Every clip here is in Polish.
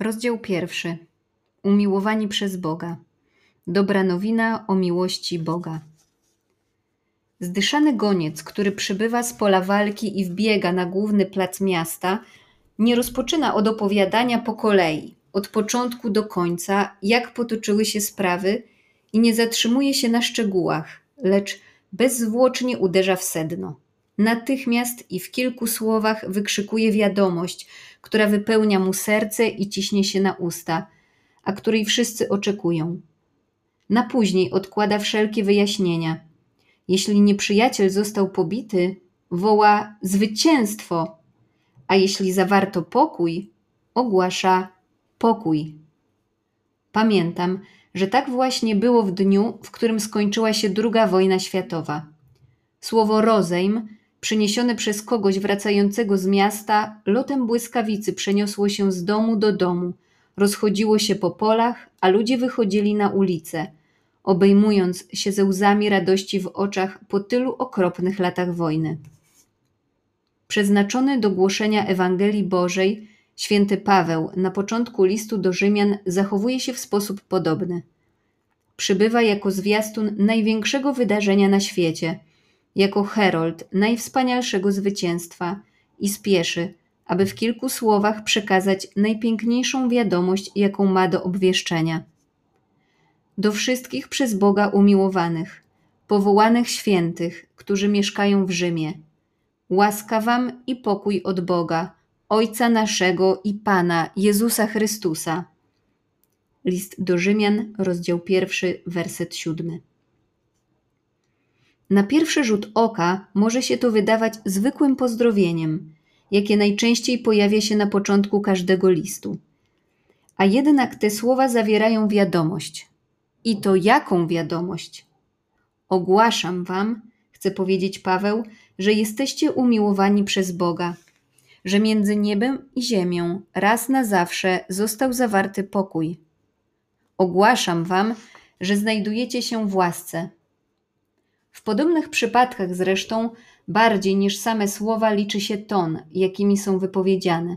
Rozdział pierwszy. Umiłowani przez Boga. Dobra nowina o miłości Boga. Zdyszany goniec, który przybywa z pola walki i wbiega na główny plac miasta, nie rozpoczyna od opowiadania po kolei, od początku do końca, jak potoczyły się sprawy i nie zatrzymuje się na szczegółach, lecz bezzwłocznie uderza w sedno. Natychmiast i w kilku słowach wykrzykuje wiadomość, która wypełnia mu serce i ciśnie się na usta, a której wszyscy oczekują. Na później odkłada wszelkie wyjaśnienia. Jeśli nieprzyjaciel został pobity, woła zwycięstwo, a jeśli zawarto pokój, ogłasza pokój. Pamiętam, że tak właśnie było w dniu, w którym skończyła się II wojna światowa. Słowo rozejm przyniesione przez kogoś wracającego z miasta, lotem błyskawicy przeniosło się z domu do domu, rozchodziło się po polach, a ludzie wychodzili na ulice, obejmując się ze łzami radości w oczach po tylu okropnych latach wojny. Przeznaczony do głoszenia Ewangelii Bożej, święty Paweł na początku listu do Rzymian zachowuje się w sposób podobny. Przybywa jako zwiastun największego wydarzenia na świecie – jako herold najwspanialszego zwycięstwa i spieszy, aby w kilku słowach przekazać najpiękniejszą wiadomość, jaką ma do obwieszczenia. Do wszystkich przez Boga umiłowanych, powołanych świętych, którzy mieszkają w Rzymie. Łaska wam i pokój od Boga, Ojca naszego i Pana Jezusa Chrystusa. List do Rzymian, rozdział pierwszy, werset siódmy. Na pierwszy rzut oka może się to wydawać zwykłym pozdrowieniem, jakie najczęściej pojawia się na początku każdego listu. A jednak te słowa zawierają wiadomość. I to jaką wiadomość? Ogłaszam wam, chce powiedzieć Paweł, że jesteście umiłowani przez Boga, że między niebem i ziemią raz na zawsze został zawarty pokój. Ogłaszam wam, że znajdujecie się w łasce w podobnych przypadkach zresztą bardziej niż same słowa liczy się ton, jakimi są wypowiedziane.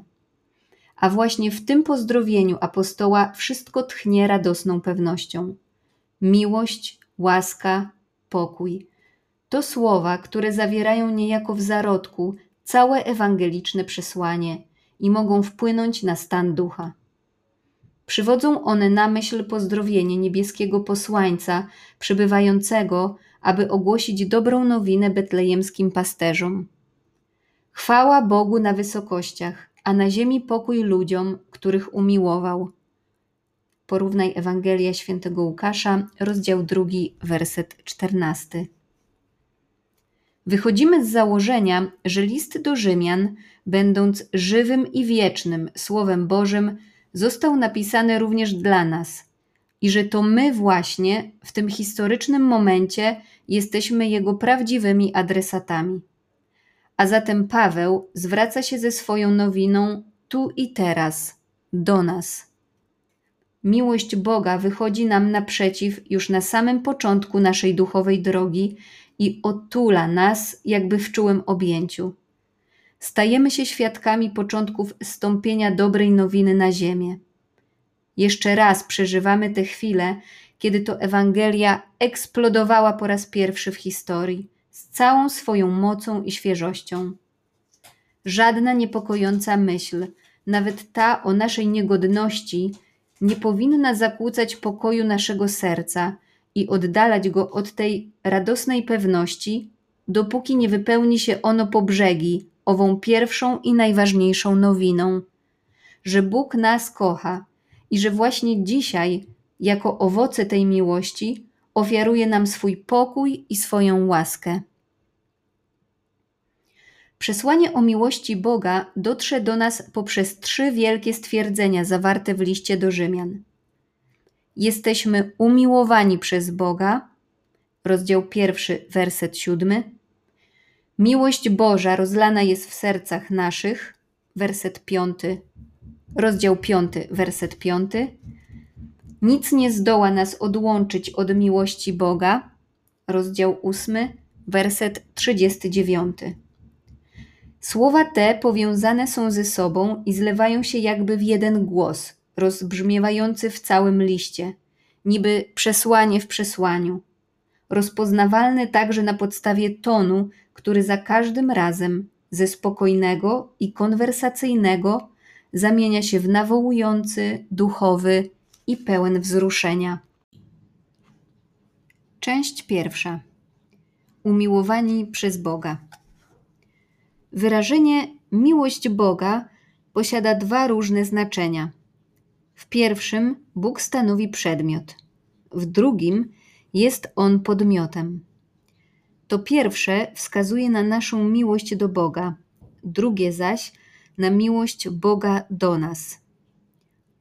A właśnie w tym pozdrowieniu apostoła wszystko tchnie radosną pewnością. Miłość, łaska, pokój. To słowa, które zawierają niejako w zarodku całe ewangeliczne przesłanie i mogą wpłynąć na stan ducha. Przywodzą one na myśl pozdrowienie niebieskiego posłańca przybywającego aby ogłosić dobrą nowinę betlejemskim pasterzom. Chwała Bogu na wysokościach, a na ziemi pokój ludziom, których umiłował. Porównaj Ewangelia świętego Łukasza, rozdział drugi, werset czternasty. Wychodzimy z założenia, że list do Rzymian, będąc żywym i wiecznym Słowem Bożym, został napisany również dla nas – i że to my właśnie w tym historycznym momencie jesteśmy jego prawdziwymi adresatami. A zatem Paweł zwraca się ze swoją nowiną tu i teraz, do nas. Miłość Boga wychodzi nam naprzeciw już na samym początku naszej duchowej drogi i otula nas jakby w czułym objęciu. Stajemy się świadkami początków stąpienia dobrej nowiny na ziemię. Jeszcze raz przeżywamy tę chwilę, kiedy to Ewangelia eksplodowała po raz pierwszy w historii, z całą swoją mocą i świeżością. Żadna niepokojąca myśl, nawet ta o naszej niegodności, nie powinna zakłócać pokoju naszego serca i oddalać go od tej radosnej pewności, dopóki nie wypełni się ono po brzegi ową pierwszą i najważniejszą nowiną, że Bóg nas kocha i że właśnie dzisiaj, jako owoce tej miłości, ofiaruje nam swój pokój i swoją łaskę. Przesłanie o miłości Boga dotrze do nas poprzez trzy wielkie stwierdzenia zawarte w liście do Rzymian. Jesteśmy umiłowani przez Boga, rozdział pierwszy, werset siódmy. Miłość Boża rozlana jest w sercach naszych, werset piąty rozdział 5, werset 5. Nic nie zdoła nas odłączyć od miłości Boga, rozdział 8, werset 39. Słowa te powiązane są ze sobą i zlewają się jakby w jeden głos, rozbrzmiewający w całym liście, niby przesłanie w przesłaniu, rozpoznawalny także na podstawie tonu, który za każdym razem ze spokojnego i konwersacyjnego zamienia się w nawołujący, duchowy i pełen wzruszenia. Część pierwsza. Umiłowani przez Boga. Wyrażenie miłość Boga posiada dwa różne znaczenia. W pierwszym Bóg stanowi przedmiot, w drugim jest on podmiotem. To pierwsze wskazuje na naszą miłość do Boga, drugie zaś na miłość Boga do nas.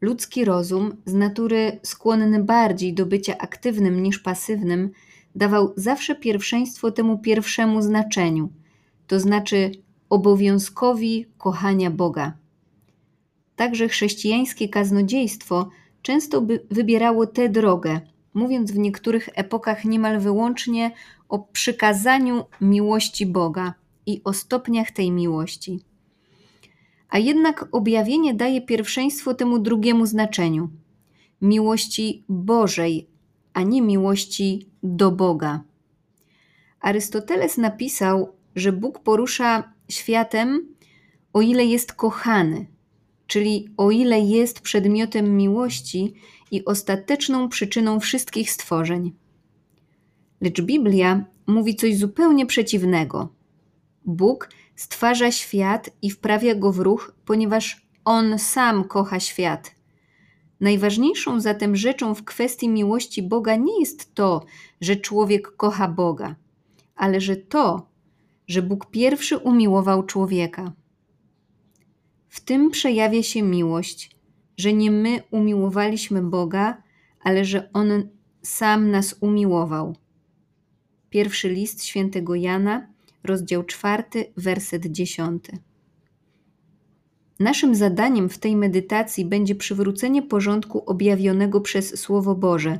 Ludzki rozum, z natury skłonny bardziej do bycia aktywnym niż pasywnym, dawał zawsze pierwszeństwo temu pierwszemu znaczeniu, to znaczy obowiązkowi kochania Boga. Także chrześcijańskie kaznodziejstwo często wybierało tę drogę, mówiąc w niektórych epokach niemal wyłącznie o przykazaniu miłości Boga i o stopniach tej miłości. A jednak objawienie daje pierwszeństwo temu drugiemu znaczeniu miłości Bożej, a nie miłości do Boga. Arystoteles napisał, że Bóg porusza światem, o ile jest kochany, czyli o ile jest przedmiotem miłości i ostateczną przyczyną wszystkich stworzeń. Lecz Biblia mówi coś zupełnie przeciwnego. Bóg stwarza świat i wprawia go w ruch, ponieważ On sam kocha świat. Najważniejszą zatem rzeczą w kwestii miłości Boga nie jest to, że człowiek kocha Boga, ale że to, że Bóg pierwszy umiłował człowieka. W tym przejawia się miłość, że nie my umiłowaliśmy Boga, ale że On sam nas umiłował. Pierwszy list świętego Jana, rozdział czwarty, werset dziesiąty. Naszym zadaniem w tej medytacji będzie przywrócenie porządku objawionego przez Słowo Boże,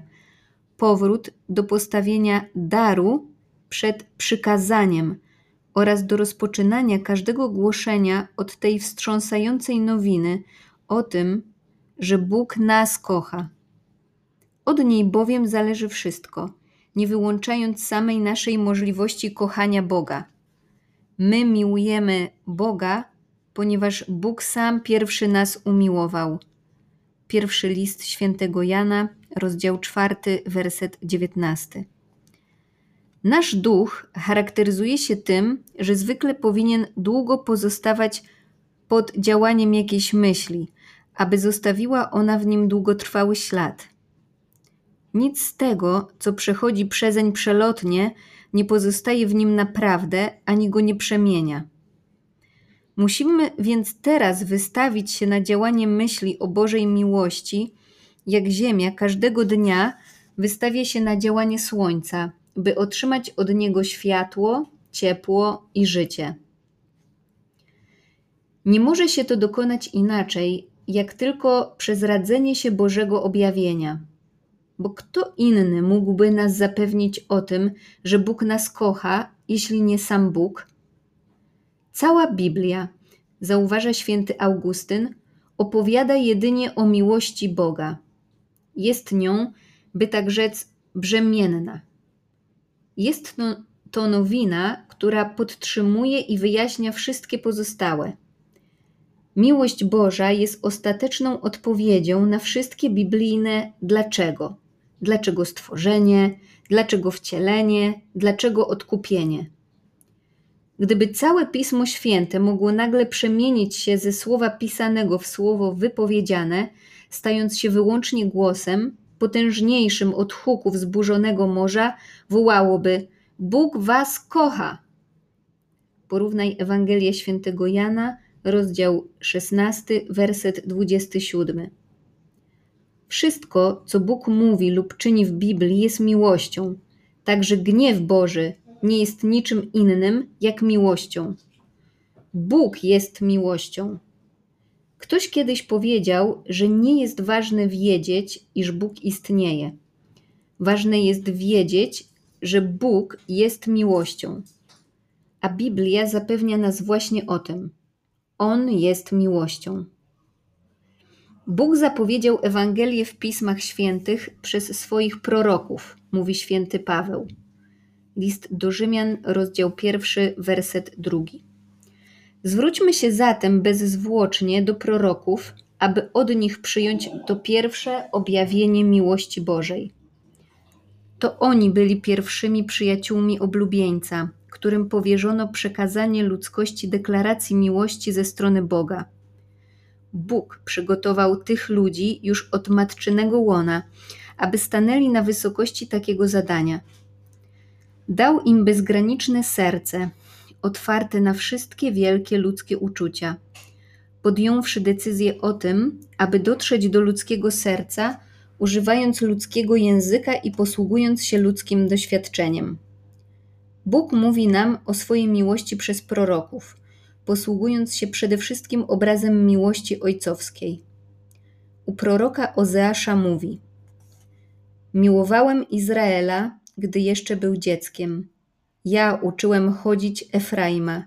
powrót do postawienia daru przed przykazaniem oraz do rozpoczynania każdego głoszenia od tej wstrząsającej nowiny o tym, że Bóg nas kocha. Od niej bowiem zależy wszystko, nie wyłączając samej naszej możliwości kochania Boga. My miłujemy Boga, ponieważ Bóg sam pierwszy nas umiłował. Pierwszy list świętego Jana, rozdział czwarty, werset dziewiętnasty. Nasz duch charakteryzuje się tym, że zwykle powinien długo pozostawać pod działaniem jakiejś myśli, aby zostawiła ona w nim długotrwały ślad. Nic z tego, co przechodzi przezeń przelotnie, nie pozostaje w nim naprawdę, ani go nie przemienia. Musimy więc teraz wystawić się na działanie myśli o Bożej miłości, jak Ziemia każdego dnia wystawia się na działanie Słońca, by otrzymać od niego światło, ciepło i życie. Nie może się to dokonać inaczej, jak tylko przez radzenie się Bożego objawienia. Bo kto inny mógłby nas zapewnić o tym, że Bóg nas kocha, jeśli nie sam Bóg? Cała Biblia, zauważa święty Augustyn, opowiada jedynie o miłości Boga. Jest nią, by tak rzec, brzemienna. Jest to, to nowina, która podtrzymuje i wyjaśnia wszystkie pozostałe. Miłość Boża jest ostateczną odpowiedzią na wszystkie biblijne dlaczego. Dlaczego stworzenie, dlaczego wcielenie, dlaczego odkupienie. Gdyby całe Pismo Święte mogło nagle przemienić się ze słowa pisanego w słowo wypowiedziane, stając się wyłącznie głosem, potężniejszym od huku wzburzonego morza, wołałoby: Bóg was kocha! Porównaj Ewangelię świętego Jana, rozdział 16, werset 27. Wszystko, co Bóg mówi lub czyni w Biblii, jest miłością. Także gniew Boży nie jest niczym innym jak miłością. Bóg jest miłością. Ktoś kiedyś powiedział, że nie jest ważne wiedzieć, iż Bóg istnieje. Ważne jest wiedzieć, że Bóg jest miłością. A Biblia zapewnia nas właśnie o tym. On jest miłością. Bóg zapowiedział Ewangelię w Pismach Świętych przez swoich proroków, mówi święty Paweł. List do Rzymian, rozdział pierwszy, werset drugi. Zwróćmy się zatem bezzwłocznie do proroków, aby od nich przyjąć to pierwsze objawienie miłości Bożej. To oni byli pierwszymi przyjaciółmi oblubieńca, którym powierzono przekazanie ludzkości deklaracji miłości ze strony Boga. Bóg przygotował tych ludzi już od matczynego łona, aby stanęli na wysokości takiego zadania. Dał im bezgraniczne serce, otwarte na wszystkie wielkie ludzkie uczucia. Podjąwszy decyzję o tym, aby dotrzeć do ludzkiego serca, używając ludzkiego języka i posługując się ludzkim doświadczeniem. Bóg mówi nam o swojej miłości przez proroków, posługując się przede wszystkim obrazem miłości ojcowskiej. U proroka Ozeasza mówi: Miłowałem Izraela, gdy jeszcze był dzieckiem. Ja uczyłem chodzić Efraima.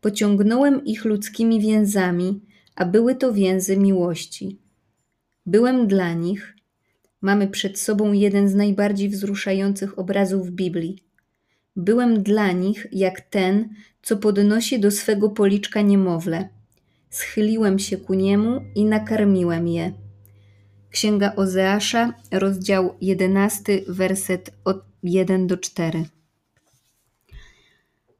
Pociągnąłem ich ludzkimi więzami, a były to więzy miłości. Byłem dla nich. Mamy przed sobą jeden z najbardziej wzruszających obrazów Biblii. Byłem dla nich jak ten, co podnosi do swego policzka niemowlę. Schyliłem się ku niemu i nakarmiłem je. Księga Ozeasza, rozdział 11, werset od 1 do 4.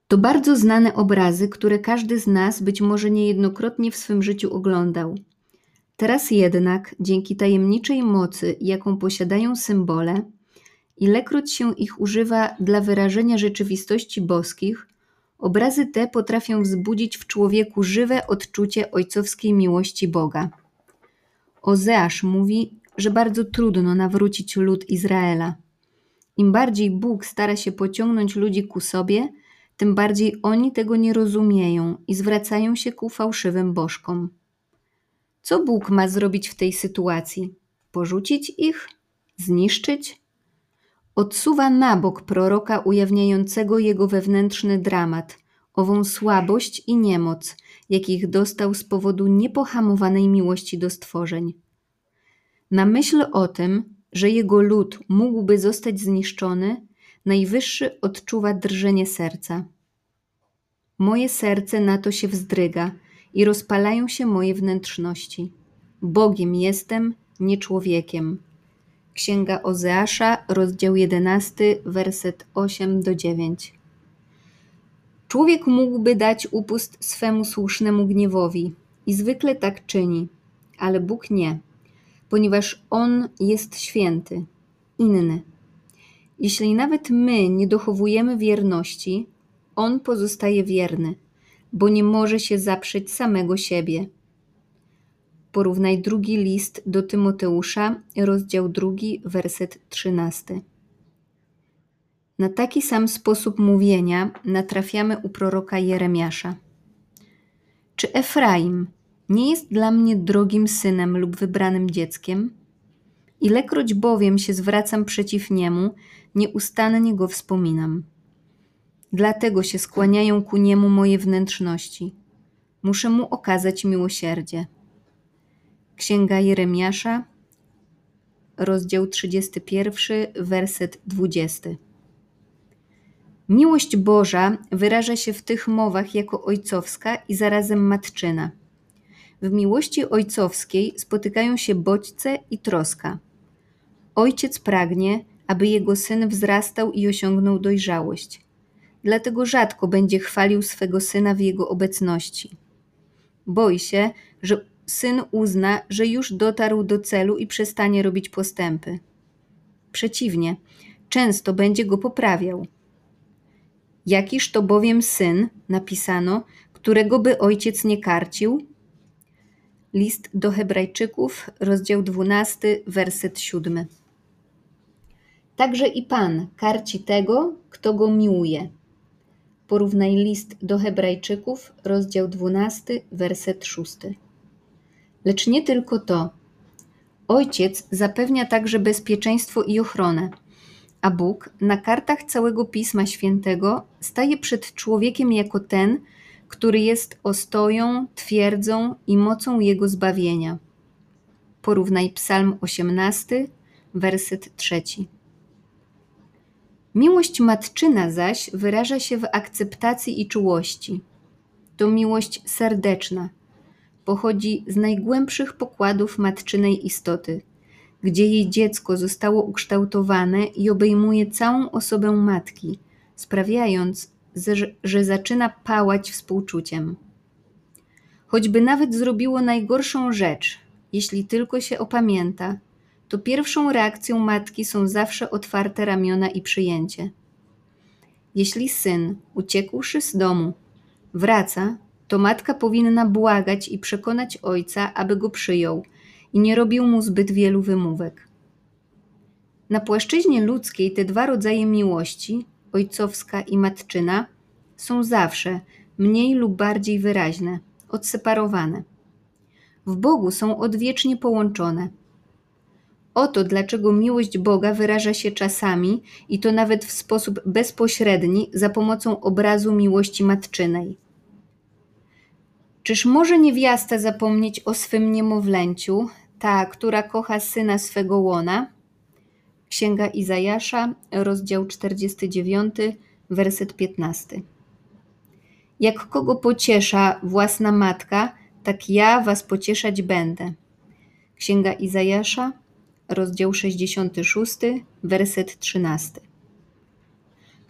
To bardzo znane obrazy, które każdy z nas być może niejednokrotnie w swym życiu oglądał. Teraz jednak, dzięki tajemniczej mocy, jaką posiadają symbole, ilekroć się ich używa dla wyrażenia rzeczywistości boskich, obrazy te potrafią wzbudzić w człowieku żywe odczucie ojcowskiej miłości Boga. Ozeasz mówi, że bardzo trudno nawrócić lud Izraela. Im bardziej Bóg stara się pociągnąć ludzi ku sobie, tym bardziej oni tego nie rozumieją i zwracają się ku fałszywym bożkom. Co Bóg ma zrobić w tej sytuacji? Porzucić ich? Zniszczyć? Odsuwa na bok proroka ujawniającego jego wewnętrzny dramat, ową słabość i niemoc, jakich dostał z powodu niepohamowanej miłości do stworzeń. Na myśl o tym, że jego lud mógłby zostać zniszczony, Najwyższy odczuwa drżenie serca. Moje serce na to się wzdryga i rozpalają się moje wnętrzności. Bogiem jestem, nie człowiekiem. Księga Ozeasza, rozdział 11, werset 8 do 9. Człowiek mógłby dać upust swemu słusznemu gniewowi i zwykle tak czyni, ale Bóg nie, ponieważ On jest święty, inny. Jeśli nawet my nie dochowujemy wierności, On pozostaje wierny, bo nie może się zaprzeć samego siebie. Porównaj drugi list do Tymoteusza, rozdział drugi, werset trzynasty. Na taki sam sposób mówienia natrafiamy u proroka Jeremiasza. Czy Efraim nie jest dla mnie drogim synem lub wybranym dzieckiem? Ilekroć bowiem się zwracam przeciw niemu, nieustannie go wspominam. Dlatego się skłaniają ku niemu moje wnętrzności. Muszę mu okazać miłosierdzie. Księga Jeremiasza, rozdział 31, werset 20. Miłość Boża wyraża się w tych mowach jako ojcowska i zarazem matczyna. W miłości ojcowskiej spotykają się bodźce i troska. Ojciec pragnie, aby jego syn wzrastał i osiągnął dojrzałość. Dlatego rzadko będzie chwalił swego syna w jego obecności. Boi się, że syn uzna, że już dotarł do celu i przestanie robić postępy. Przeciwnie, często będzie go poprawiał. Jakiż to bowiem syn, napisano, którego by ojciec nie karcił? List do Hebrajczyków, rozdział 12, werset 7. Także i Pan karci tego, kto go miłuje. Porównaj list do Hebrajczyków, rozdział 12, werset 6. Lecz nie tylko to. Ojciec zapewnia także bezpieczeństwo i ochronę, a Bóg na kartach całego Pisma Świętego staje przed człowiekiem jako ten, który jest ostoją, twierdzą i mocą jego zbawienia. Porównaj Psalm 18, werset trzeci. Miłość matczyna zaś wyraża się w akceptacji i czułości. To miłość serdeczna. Pochodzi z najgłębszych pokładów matczynej istoty, gdzie jej dziecko zostało ukształtowane i obejmuje całą osobę matki, sprawiając, że zaczyna pałać współczuciem. Choćby nawet zrobiło najgorszą rzecz, jeśli tylko się opamięta, to pierwszą reakcją matki są zawsze otwarte ramiona i przyjęcie. Jeśli syn, uciekłszy z domu, wraca, to matka powinna błagać i przekonać ojca, aby go przyjął i nie robił mu zbyt wielu wymówek. Na płaszczyźnie ludzkiej te dwa rodzaje miłości, ojcowska i matczyna, są zawsze mniej lub bardziej wyraźne, odseparowane. W Bogu są odwiecznie połączone – Oto dlaczego miłość Boga wyraża się czasami, i to nawet w sposób bezpośredni, za pomocą obrazu miłości matczynej. Czyż może niewiasta zapomnieć o swym niemowlęciu, ta, która kocha syna swego łona? Księga Izajasza, rozdział 49, werset 15. Jak kogo pociesza własna matka, tak ja was pocieszać będę. Księga Izajasza, rozdział 66, werset 13.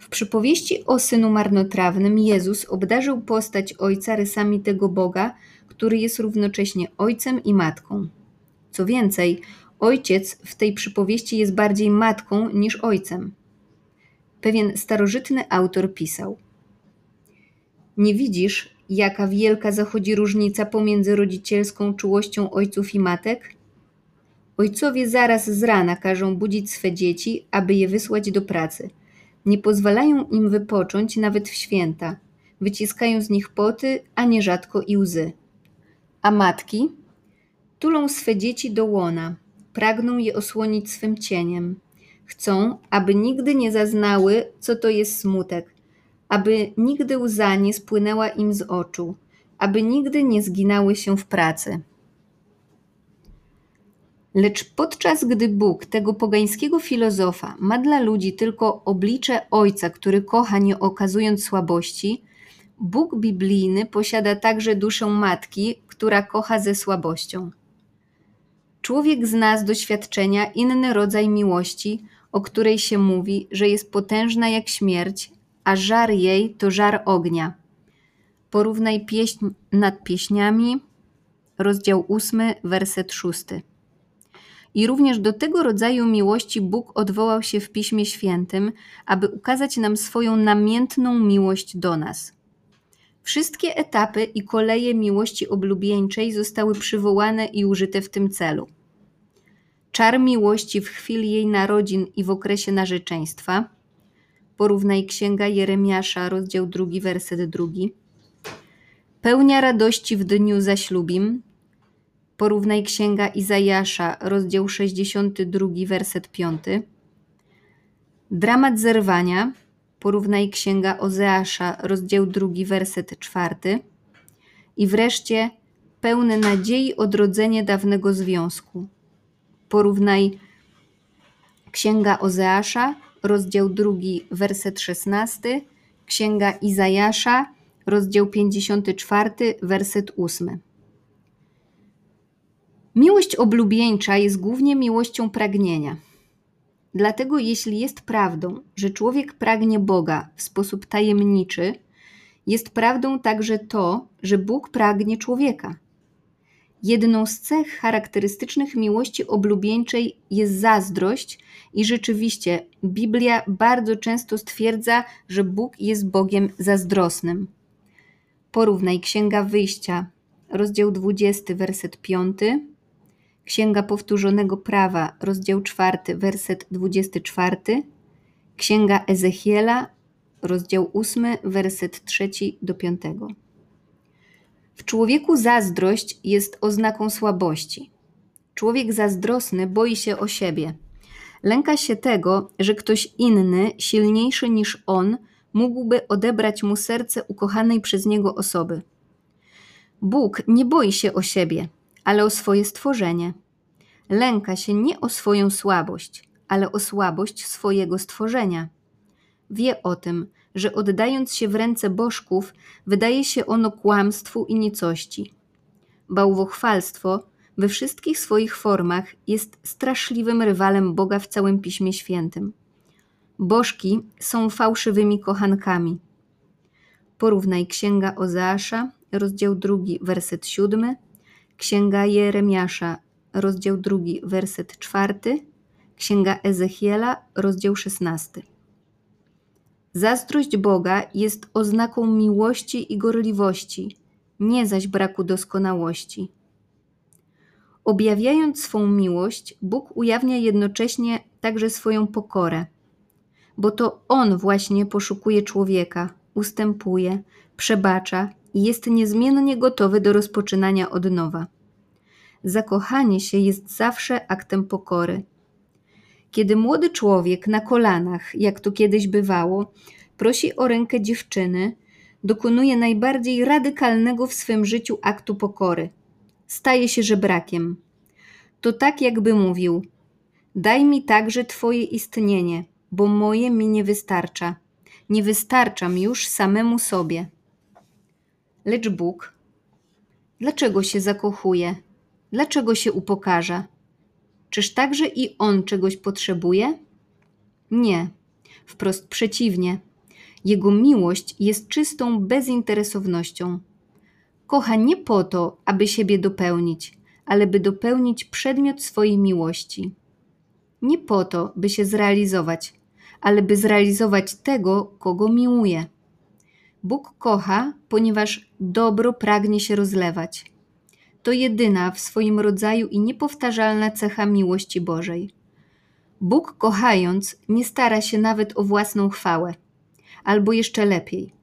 W przypowieści o synu marnotrawnym Jezus obdarzył postać ojca rysami tego Boga, który jest równocześnie ojcem i matką. Co więcej, ojciec w tej przypowieści jest bardziej matką niż ojcem. Pewien starożytny autor pisał: Nie widzisz, jaka wielka zachodzi różnica pomiędzy rodzicielską czułością ojców i matek? Ojcowie zaraz z rana każą budzić swe dzieci, aby je wysłać do pracy. Nie pozwalają im wypocząć nawet w święta. Wyciskają z nich poty, a nierzadko i łzy. A matki tulą swe dzieci do łona, pragną je osłonić swym cieniem. Chcą, aby nigdy nie zaznały, co to jest smutek, aby nigdy łza nie spłynęła im z oczu, aby nigdy nie zginały się w pracy. Lecz podczas gdy Bóg tego pogańskiego filozofa ma dla ludzi tylko oblicze Ojca, który kocha nie okazując słabości, Bóg biblijny posiada także duszę matki, która kocha ze słabością. Człowiek zna z doświadczenia inny rodzaj miłości, o której się mówi, że jest potężna jak śmierć, a żar jej to żar ognia. Porównaj pieśń nad pieśniami, rozdział 8, werset 6. I również do tego rodzaju miłości Bóg odwołał się w Piśmie Świętym, aby ukazać nam swoją namiętną miłość do nas. Wszystkie etapy i koleje miłości oblubieńczej zostały przywołane i użyte w tym celu. Czar miłości w chwili jej narodzin i w okresie narzeczeństwa. Porównaj Księga Jeremiasza, rozdział drugi, werset drugi. Pełnia radości w dniu zaślubim, Porównaj Księga Izajasza, rozdział 62, werset 5. Dramat zerwania. Porównaj Księga Ozeasza, rozdział 2, werset 4. I wreszcie pełne nadziei odrodzenie dawnego związku. Porównaj Księga Ozeasza, rozdział 2, werset 16. Księga Izajasza, rozdział 54, werset 8. Miłość oblubieńcza jest głównie miłością pragnienia. Dlatego, jeśli jest prawdą, że człowiek pragnie Boga w sposób tajemniczy, jest prawdą także to, że Bóg pragnie człowieka. Jedną z cech charakterystycznych miłości oblubieńczej jest zazdrość, i rzeczywiście Biblia bardzo często stwierdza, że Bóg jest Bogiem zazdrosnym. Porównaj Księga Wyjścia, rozdział 20, werset 5 Księga Powtórzonego Prawa, rozdział 4, werset 24, Księga Ezechiela, rozdział 8, werset 3 do 5. W człowieku zazdrość jest oznaką słabości. Człowiek zazdrosny boi się o siebie. Lęka się tego, że ktoś inny, silniejszy niż on, mógłby odebrać mu serce ukochanej przez niego osoby. Bóg nie boi się o siebie, ale o swoje stworzenie. lęka się nie o swoją słabość, ale o słabość swojego stworzenia. Wie o tym, że oddając się w ręce bożków, wydaje się ono kłamstwu i nicości. Bałwochwalstwo we wszystkich swoich formach jest straszliwym rywalem Boga w całym Piśmie Świętym. Bożki są fałszywymi kochankami. Porównaj Księga Ozeasza, rozdział drugi, werset siódmy, Księga Jeremiasza, rozdział drugi, werset czwarty, Księga Ezechiela, rozdział szesnasty. Zazdrość Boga jest oznaką miłości i gorliwości, nie zaś braku doskonałości. Objawiając swą miłość, Bóg ujawnia jednocześnie także swoją pokorę, bo to On właśnie poszukuje człowieka, ustępuje, przebacza i jest niezmiennie gotowy do rozpoczynania od nowa. Zakochanie się jest zawsze aktem pokory. Kiedy młody człowiek na kolanach, jak to kiedyś bywało, prosi o rękę dziewczyny, dokonuje najbardziej radykalnego w swym życiu aktu pokory. Staje się żebrakiem. To tak, jakby mówił: Daj mi także Twoje istnienie, bo moje mi nie wystarcza. Nie wystarczam już samemu sobie. Lecz Bóg, dlaczego się zakochuje? Dlaczego się upokarza? Czyż także i on czegoś potrzebuje? Nie, wprost przeciwnie. Jego miłość jest czystą bezinteresownością. Kocha nie po to, aby siebie dopełnić, ale by dopełnić przedmiot swojej miłości. Nie po to, by się zrealizować, ale by zrealizować tego, kogo miłuje. Bóg kocha, ponieważ dobro pragnie się rozlewać. To jedyna w swoim rodzaju i niepowtarzalna cecha miłości Bożej. Bóg kochając nie stara się nawet o własną chwałę, albo jeszcze lepiej,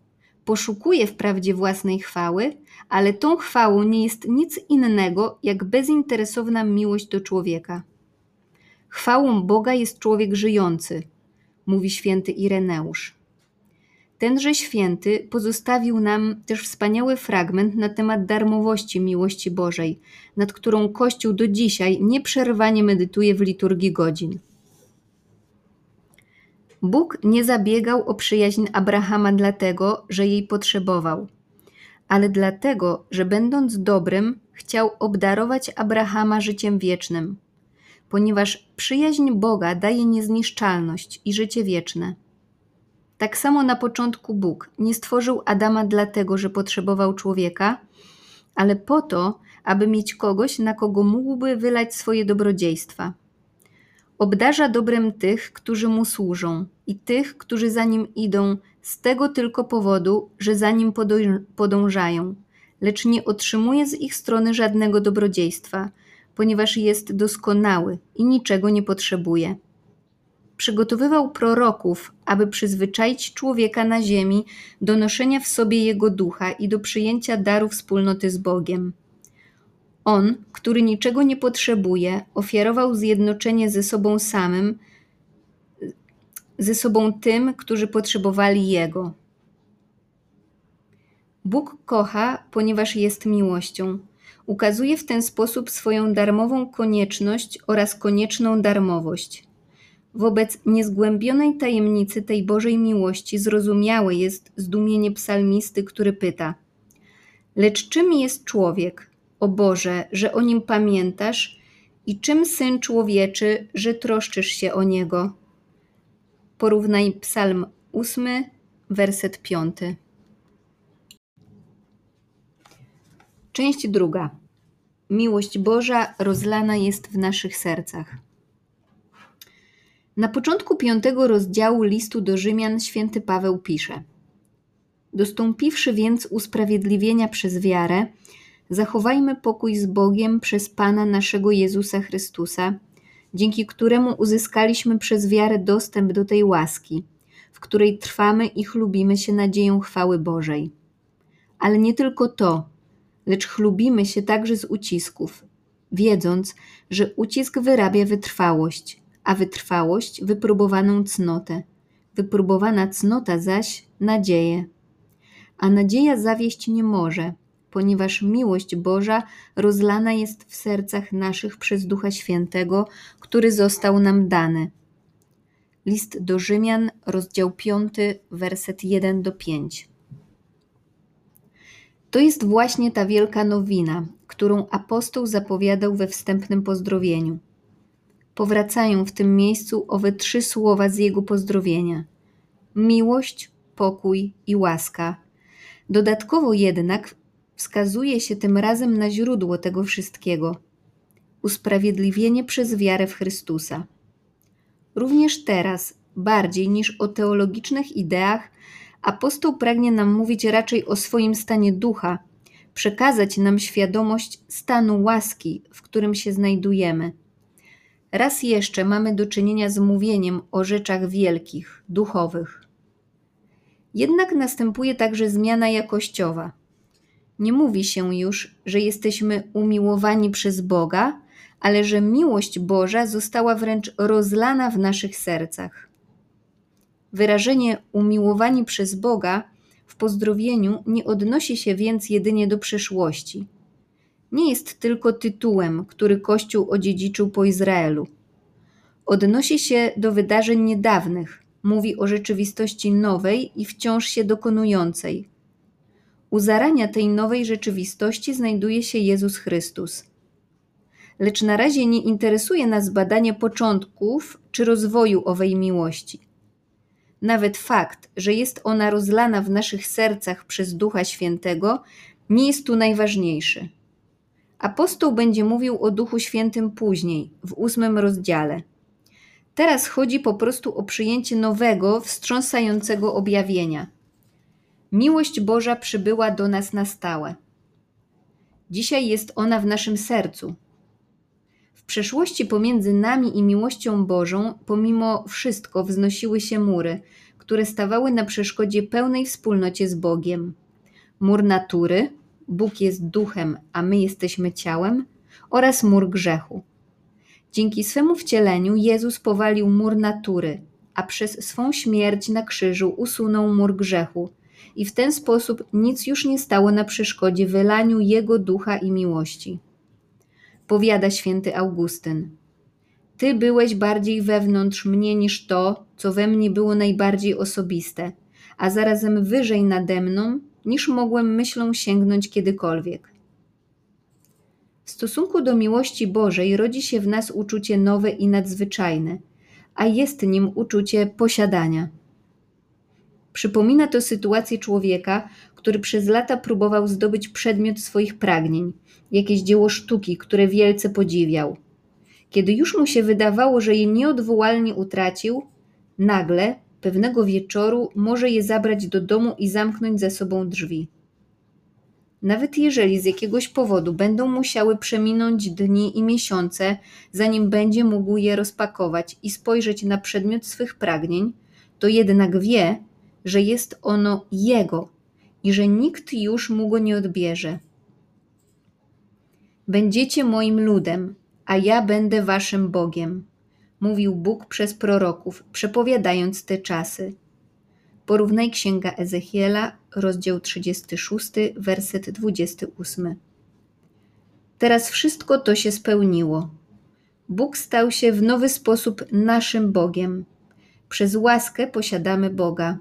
poszukuje wprawdzie własnej chwały, ale tą chwałą nie jest nic innego jak bezinteresowna miłość do człowieka. Chwałą Boga jest człowiek żyjący, mówi święty Ireneusz. Tenże święty pozostawił nam też wspaniały fragment na temat darmowości miłości Bożej, nad którą Kościół do dzisiaj nieprzerwanie medytuje w liturgii godzin. Bóg nie zabiegał o przyjaźń Abrahama dlatego, że jej potrzebował, ale dlatego, że będąc dobrym, chciał obdarować Abrahama życiem wiecznym, ponieważ przyjaźń Boga daje niezniszczalność i życie wieczne. Tak samo na początku Bóg nie stworzył Adama dlatego, że potrzebował człowieka, ale po to, aby mieć kogoś, na kogo mógłby wylać swoje dobrodziejstwa. Obdarza dobrem tych, którzy mu służą i tych, którzy za nim idą, z tego tylko powodu, że za nim podążają, lecz nie otrzymuje z ich strony żadnego dobrodziejstwa, ponieważ jest doskonały i niczego nie potrzebuje przygotowywał proroków, aby przyzwyczaić człowieka na ziemi do noszenia w sobie jego ducha i do przyjęcia daru wspólnoty z Bogiem. On, który niczego nie potrzebuje, ofiarował zjednoczenie ze sobą samym, ze sobą tym, którzy potrzebowali Jego. Bóg kocha, ponieważ jest miłością. Ukazuje w ten sposób swoją darmową konieczność oraz konieczną darmowość. Wobec niezgłębionej tajemnicy tej Bożej miłości zrozumiałe jest zdumienie psalmisty, który pyta: Lecz czym jest człowiek, o Boże, że o nim pamiętasz, i czym syn człowieczy, że troszczysz się o niego? Porównaj Psalm 8, werset 5. Część druga. Miłość Boża rozlana jest w naszych sercach. Na początku piątego rozdziału listu do Rzymian święty Paweł pisze: Dostąpiwszy więc usprawiedliwienia przez wiarę, zachowajmy pokój z Bogiem przez Pana naszego Jezusa Chrystusa, dzięki któremu uzyskaliśmy przez wiarę dostęp do tej łaski, w której trwamy i chlubimy się nadzieją chwały Bożej. Ale nie tylko to, lecz chlubimy się także z ucisków, wiedząc, że ucisk wyrabia wytrwałość a wytrwałość wypróbowaną cnotę, wypróbowana cnota zaś nadzieję. A nadzieja zawieść nie może, ponieważ miłość Boża rozlana jest w sercach naszych przez Ducha Świętego, który został nam dany. List do Rzymian, rozdział 5, werset 1 do 5. To jest właśnie ta wielka nowina, którą apostoł zapowiadał we wstępnym pozdrowieniu. Powracają w tym miejscu owe trzy słowa z jego pozdrowienia: miłość, pokój i łaska. Dodatkowo jednak wskazuje się tym razem na źródło tego wszystkiego usprawiedliwienie przez wiarę w Chrystusa. Również teraz, bardziej niż o teologicznych ideach, apostoł pragnie nam mówić raczej o swoim stanie ducha, przekazać nam świadomość stanu łaski, w którym się znajdujemy. Raz jeszcze mamy do czynienia z mówieniem o rzeczach wielkich, duchowych. Jednak następuje także zmiana jakościowa. Nie mówi się już, że jesteśmy umiłowani przez Boga, ale że miłość Boża została wręcz rozlana w naszych sercach. Wyrażenie umiłowani przez Boga w pozdrowieniu nie odnosi się więc jedynie do przeszłości. Nie jest tylko tytułem, który Kościół odziedziczył po Izraelu. Odnosi się do wydarzeń niedawnych, mówi o rzeczywistości nowej i wciąż się dokonującej. U zarania tej nowej rzeczywistości znajduje się Jezus Chrystus. Lecz na razie nie interesuje nas badanie początków czy rozwoju owej miłości. Nawet fakt, że jest ona rozlana w naszych sercach przez Ducha Świętego, nie jest tu najważniejszy. Apostoł będzie mówił o Duchu Świętym później, w ósmym rozdziale. Teraz chodzi po prostu o przyjęcie nowego, wstrząsającego objawienia. Miłość Boża przybyła do nas na stałe. Dzisiaj jest ona w naszym sercu. W przeszłości pomiędzy nami i miłością Bożą, pomimo wszystko, wznosiły się mury, które stawały na przeszkodzie pełnej wspólnocie z Bogiem. Mur natury, Bóg jest duchem, a my jesteśmy ciałem, oraz mur grzechu. Dzięki swemu wcieleniu Jezus powalił mur natury, a przez swą śmierć na krzyżu usunął mur grzechu, i w ten sposób nic już nie stało na przeszkodzie wylaniu Jego ducha i miłości. Powiada święty Augustyn. Ty byłeś bardziej wewnątrz mnie niż to, co we mnie było najbardziej osobiste, a zarazem wyżej nade mną, niż mogłem myślą sięgnąć kiedykolwiek. W stosunku do miłości Bożej rodzi się w nas uczucie nowe i nadzwyczajne, a jest nim uczucie posiadania. Przypomina to sytuację człowieka, który przez lata próbował zdobyć przedmiot swoich pragnień, jakieś dzieło sztuki, które wielce podziwiał. Kiedy już mu się wydawało, że je nieodwołalnie utracił, nagle, pewnego wieczoru, może je zabrać do domu i zamknąć za sobą drzwi. Nawet jeżeli z jakiegoś powodu będą musiały przeminąć dni i miesiące, zanim będzie mógł je rozpakować i spojrzeć na przedmiot swych pragnień, to jednak wie, że jest ono Jego i że nikt już mu go nie odbierze. Będziecie moim ludem, a ja będę waszym Bogiem, mówił Bóg przez proroków, przepowiadając te czasy. Porównaj Księga Ezechiela, rozdział 36, werset 28. Teraz wszystko to się spełniło. Bóg stał się w nowy sposób naszym Bogiem. Przez łaskę posiadamy Boga.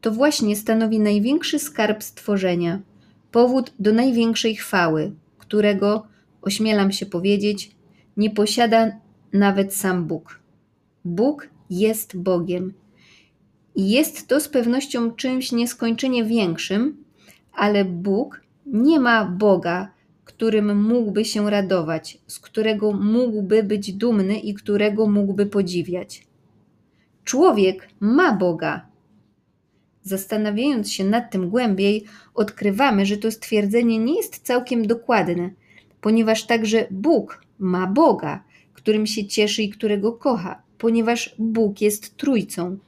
To właśnie stanowi największy skarb stworzenia, powód do największej chwały, którego, ośmielam się powiedzieć, nie posiada nawet sam Bóg. Bóg jest Bogiem jest to z pewnością czymś nieskończenie większym, ale Bóg nie ma Boga, którym mógłby się radować, z którego mógłby być dumny i którego mógłby podziwiać. Człowiek ma Boga. Zastanawiając się nad tym głębiej, odkrywamy, że to stwierdzenie nie jest całkiem dokładne, ponieważ także Bóg ma Boga, którym się cieszy i którego kocha, ponieważ Bóg jest trójcą.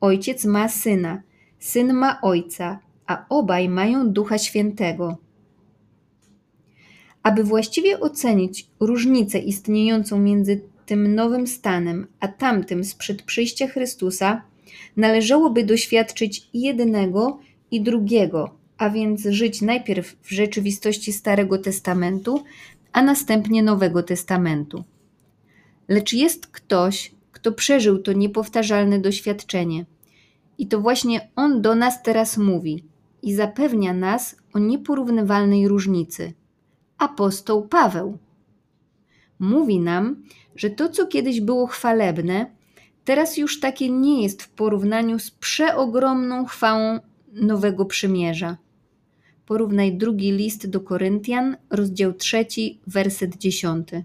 Ojciec ma syna, syn ma ojca, a obaj mają Ducha Świętego. Aby właściwie ocenić różnicę istniejącą między tym nowym stanem a tamtym sprzed przyjścia Chrystusa, należałoby doświadczyć jednego i drugiego, a więc żyć najpierw w rzeczywistości Starego Testamentu, a następnie Nowego Testamentu. Lecz jest ktoś, kto przeżył to niepowtarzalne doświadczenie. I to właśnie on do nas teraz mówi i zapewnia nas o nieporównywalnej różnicy. Apostoł Paweł. Mówi nam, że to, co kiedyś było chwalebne, teraz już takie nie jest w porównaniu z przeogromną chwałą Nowego Przymierza. Porównaj drugi list do Koryntian, rozdział trzeci, werset dziesiąty.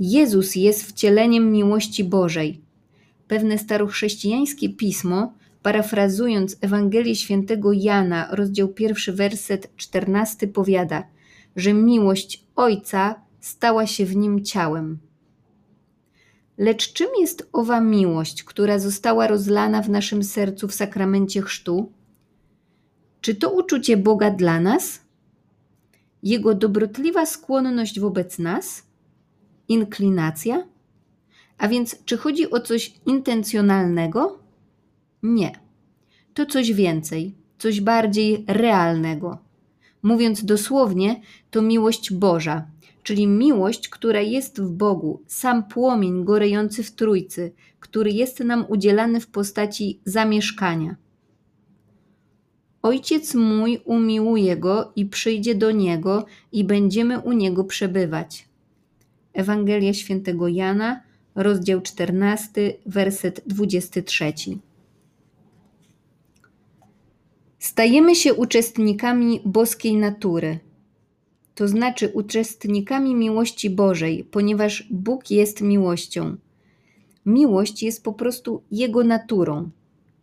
Jezus jest wcieleniem miłości Bożej. Pewne starochrzestijańskie pismo, parafrazując Ewangelię świętego Jana, rozdział pierwszy, werset czternasty, powiada, że miłość Ojca stała się w nim ciałem. Lecz czym jest owa miłość, która została rozlana w naszym sercu w sakramencie chrztu? Czy to uczucie Boga dla nas? Jego dobrotliwa skłonność wobec nas? Inklinacja? A więc, czy chodzi o coś intencjonalnego? Nie. To coś więcej, coś bardziej realnego. Mówiąc dosłownie, to miłość Boża, czyli miłość, która jest w Bogu, sam płomień gorejący w Trójcy, który jest nam udzielany w postaci zamieszkania. Ojciec mój umiłuje go i przyjdzie do niego i będziemy u niego przebywać. Ewangelia świętego Jana, rozdział 14, werset 23. Stajemy się uczestnikami boskiej natury, to znaczy uczestnikami miłości Bożej, ponieważ Bóg jest miłością. Miłość jest po prostu Jego naturą.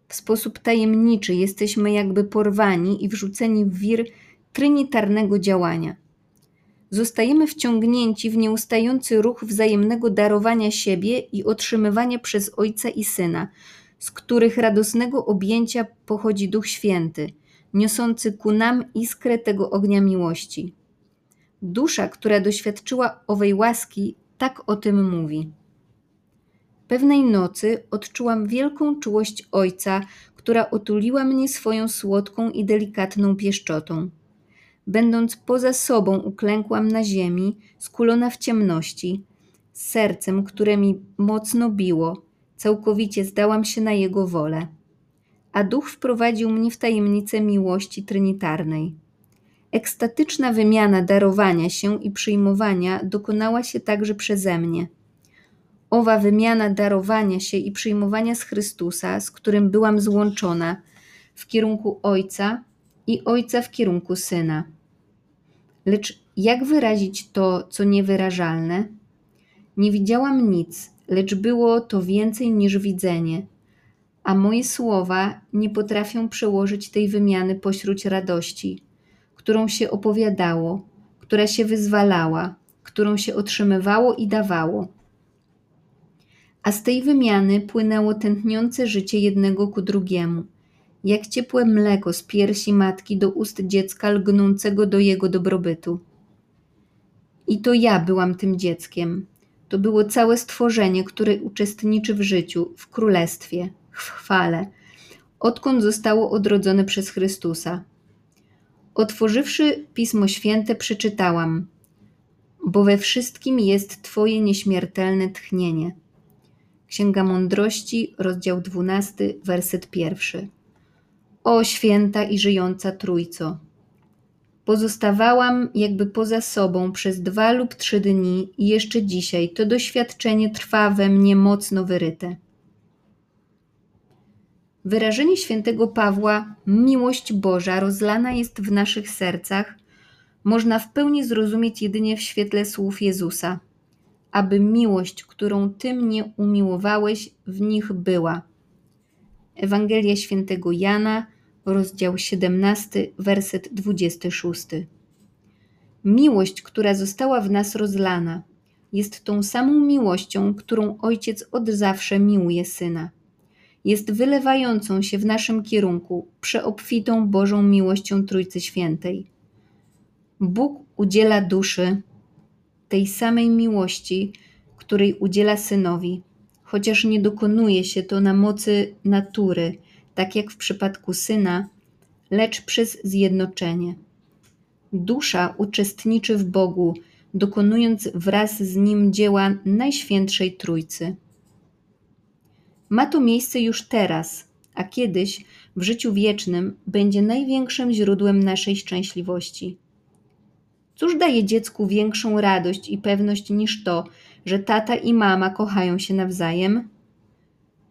W sposób tajemniczy jesteśmy jakby porwani i wrzuceni w wir trinitarnego działania. Zostajemy wciągnięci w nieustający ruch wzajemnego darowania siebie i otrzymywania przez Ojca i Syna, z których radosnego objęcia pochodzi Duch Święty, niosący ku nam iskrę tego ognia miłości. Dusza, która doświadczyła owej łaski, tak o tym mówi. Pewnej nocy odczułam wielką czułość Ojca, która otuliła mnie swoją słodką i delikatną pieszczotą. Będąc poza sobą, uklękłam na ziemi, skulona w ciemności, z sercem, które mi mocno biło, całkowicie zdałam się na Jego wolę. A Duch wprowadził mnie w tajemnicę miłości trinitarnej. Ekstatyczna wymiana darowania się i przyjmowania dokonała się także przeze mnie. Owa wymiana darowania się i przyjmowania z Chrystusa, z którym byłam złączona, w kierunku Ojca i Ojca w kierunku Syna. Lecz jak wyrazić to, co niewyrażalne? Nie widziałam nic, lecz było to więcej niż widzenie, a moje słowa nie potrafią przełożyć tej wymiany pośród radości, którą się opowiadało, która się wyzwalała, którą się otrzymywało i dawało. A z tej wymiany płynęło tętniące życie jednego ku drugiemu – jak ciepłe mleko z piersi matki do ust dziecka lgnącego do jego dobrobytu. I to ja byłam tym dzieckiem. To było całe stworzenie, które uczestniczy w życiu, w królestwie, w chwale, odkąd zostało odrodzone przez Chrystusa. Otworzywszy Pismo Święte, przeczytałam: Bo we wszystkim jest Twoje nieśmiertelne tchnienie. Księga Mądrości, rozdział 12, werset pierwszy. O święta i żyjąca Trójco! Pozostawałam jakby poza sobą przez dwa lub trzy dni i jeszcze dzisiaj to doświadczenie trwa we mnie mocno wyryte. Wyrażenie świętego Pawła, miłość Boża rozlana jest w naszych sercach, można w pełni zrozumieć jedynie w świetle słów Jezusa, aby miłość, którą Ty mnie umiłowałeś, w nich była. Ewangelia świętego Jana, rozdział 17, werset 26. Miłość, która została w nas rozlana, jest tą samą miłością, którą Ojciec od zawsze miłuje Syna. Jest wylewającą się w naszym kierunku, przeobfitą Bożą miłością Trójcy Świętej. Bóg udziela duszy tej samej miłości, której udziela Synowi, chociaż nie dokonuje się to na mocy natury, tak jak w przypadku syna, lecz przez zjednoczenie. Dusza uczestniczy w Bogu, dokonując wraz z Nim dzieła Najświętszej Trójcy. Ma to miejsce już teraz, a kiedyś w życiu wiecznym będzie największym źródłem naszej szczęśliwości. Cóż daje dziecku większą radość i pewność niż to, że tata i mama kochają się nawzajem?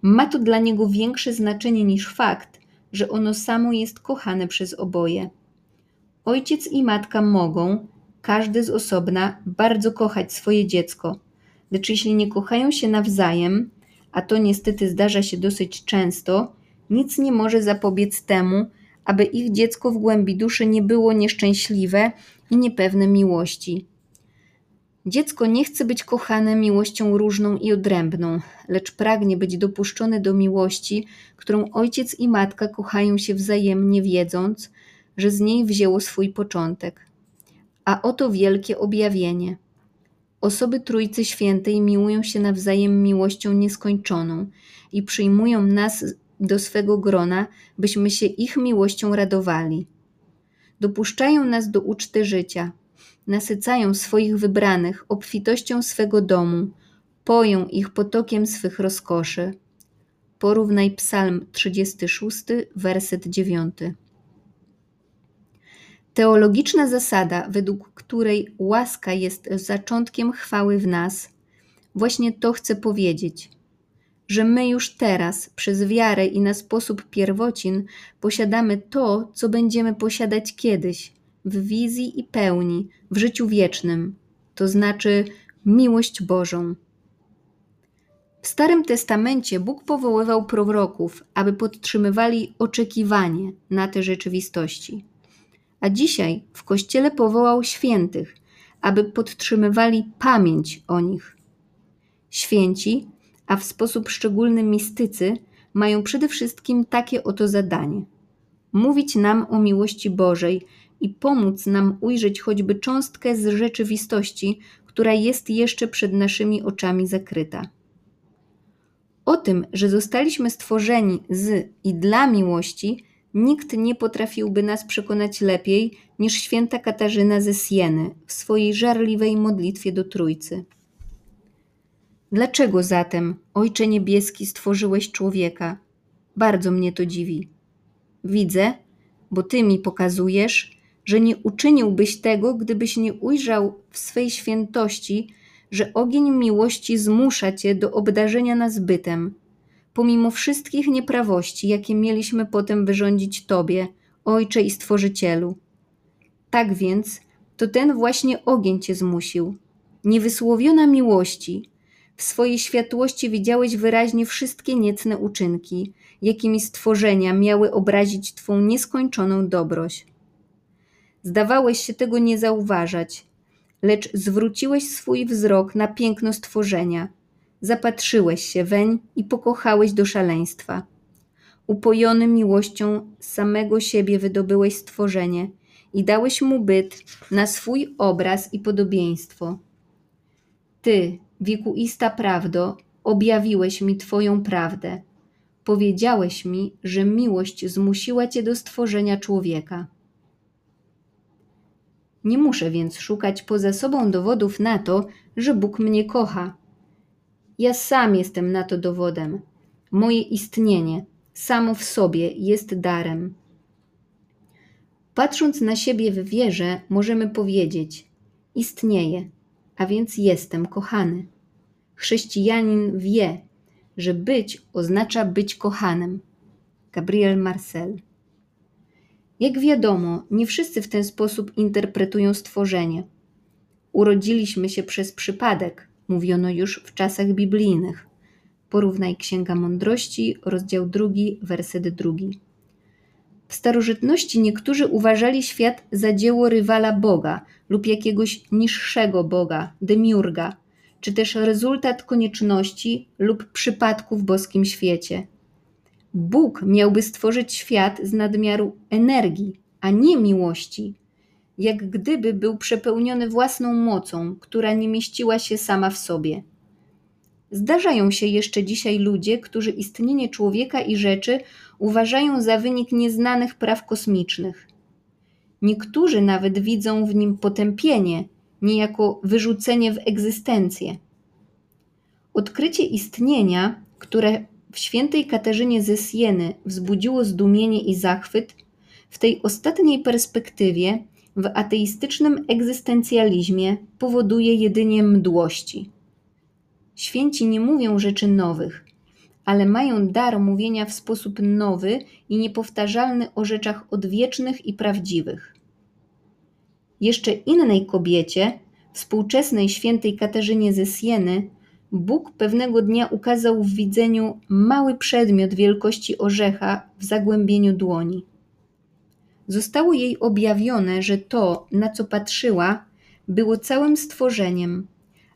Ma to dla niego większe znaczenie niż fakt, że ono samo jest kochane przez oboje. Ojciec i matka mogą, każdy z osobna, bardzo kochać swoje dziecko, lecz jeśli nie kochają się nawzajem, a to niestety zdarza się dosyć często, nic nie może zapobiec temu, aby ich dziecko w głębi duszy nie było nieszczęśliwe i niepewne miłości. Dziecko nie chce być kochane miłością różną i odrębną, lecz pragnie być dopuszczone do miłości, którą ojciec i matka kochają się wzajemnie, wiedząc, że z niej wzięło swój początek. A oto wielkie objawienie. Osoby Trójcy Świętej miłują się nawzajem miłością nieskończoną i przyjmują nas do swego grona, byśmy się ich miłością radowali. Dopuszczają nas do uczty życia, nasycają swoich wybranych obfitością swego domu, poją ich potokiem swych rozkoszy. Porównaj Psalm 36, werset 9. Teologiczna zasada, według której łaska jest zaczątkiem chwały w nas, właśnie to chce powiedzieć, że my już teraz, przez wiarę i na sposób pierwocin, posiadamy to, co będziemy posiadać kiedyś, w wizji i pełni, w życiu wiecznym, to znaczy miłość Bożą. W Starym Testamencie Bóg powoływał proroków, aby podtrzymywali oczekiwanie na te rzeczywistości. A dzisiaj w Kościele powołał świętych, aby podtrzymywali pamięć o nich. Święci, a w sposób szczególny mistycy, mają przede wszystkim takie oto zadanie: mówić nam o miłości Bożej i pomóc nam ujrzeć choćby cząstkę z rzeczywistości, która jest jeszcze przed naszymi oczami zakryta. O tym, że zostaliśmy stworzeni z i dla miłości, nikt nie potrafiłby nas przekonać lepiej niż święta Katarzyna ze Sieny w swojej żarliwej modlitwie do Trójcy. Dlaczego zatem, Ojcze Niebieski, stworzyłeś człowieka? Bardzo mnie to dziwi. Widzę, bo Ty mi pokazujesz, że nie uczyniłbyś tego, gdybyś nie ujrzał w swej świętości, że ogień miłości zmusza Cię do obdarzenia nas bytem, pomimo wszystkich nieprawości, jakie mieliśmy potem wyrządzić Tobie, Ojcze i Stworzycielu. Tak więc, to ten właśnie ogień Cię zmusił. Niewysłowiona miłości, w swojej światłości widziałeś wyraźnie wszystkie niecne uczynki, jakimi stworzenia miały obrazić Twą nieskończoną dobroć. Zdawałeś się tego nie zauważać, lecz zwróciłeś swój wzrok na piękno stworzenia, zapatrzyłeś się weń i pokochałeś do szaleństwa. Upojony miłością samego siebie wydobyłeś stworzenie i dałeś mu byt na swój obraz i podobieństwo. Ty, wiekuista prawdo, objawiłeś mi Twoją prawdę. Powiedziałeś mi, że miłość zmusiła Cię do stworzenia człowieka. Nie muszę więc szukać poza sobą dowodów na to, że Bóg mnie kocha. Ja sam jestem na to dowodem. Moje istnienie, samo w sobie, jest darem. Patrząc na siebie w wierze, możemy powiedzieć: Istnieję, a więc jestem kochany. Chrześcijanin wie, że być oznacza być kochanym. Gabriel Marcel. Jak wiadomo, nie wszyscy w ten sposób interpretują stworzenie. Urodziliśmy się przez przypadek, mówiono już w czasach biblijnych. Porównaj Księga Mądrości, rozdział drugi, werset drugi. W starożytności niektórzy uważali świat za dzieło rywala Boga lub jakiegoś niższego Boga, demiurga, czy też rezultat konieczności lub przypadku w boskim świecie. Bóg miałby stworzyć świat z nadmiaru energii, a nie miłości, jak gdyby był przepełniony własną mocą, która nie mieściła się sama w sobie. Zdarzają się jeszcze dzisiaj ludzie, którzy istnienie człowieka i rzeczy uważają za wynik nieznanych praw kosmicznych. Niektórzy nawet widzą w nim potępienie, niejako wyrzucenie w egzystencję. Odkrycie istnienia, które w świętej Katarzynie ze Sieny wzbudziło zdumienie i zachwyt, w tej ostatniej perspektywie, w ateistycznym egzystencjalizmie, powoduje jedynie mdłości. Święci nie mówią rzeczy nowych, ale mają dar mówienia w sposób nowy i niepowtarzalny o rzeczach odwiecznych i prawdziwych. Jeszcze innej kobiecie, współczesnej świętej Katarzynie ze Sieny, Bóg pewnego dnia ukazał w widzeniu mały przedmiot wielkości orzecha w zagłębieniu dłoni. Zostało jej objawione, że to, na co patrzyła, było całym stworzeniem,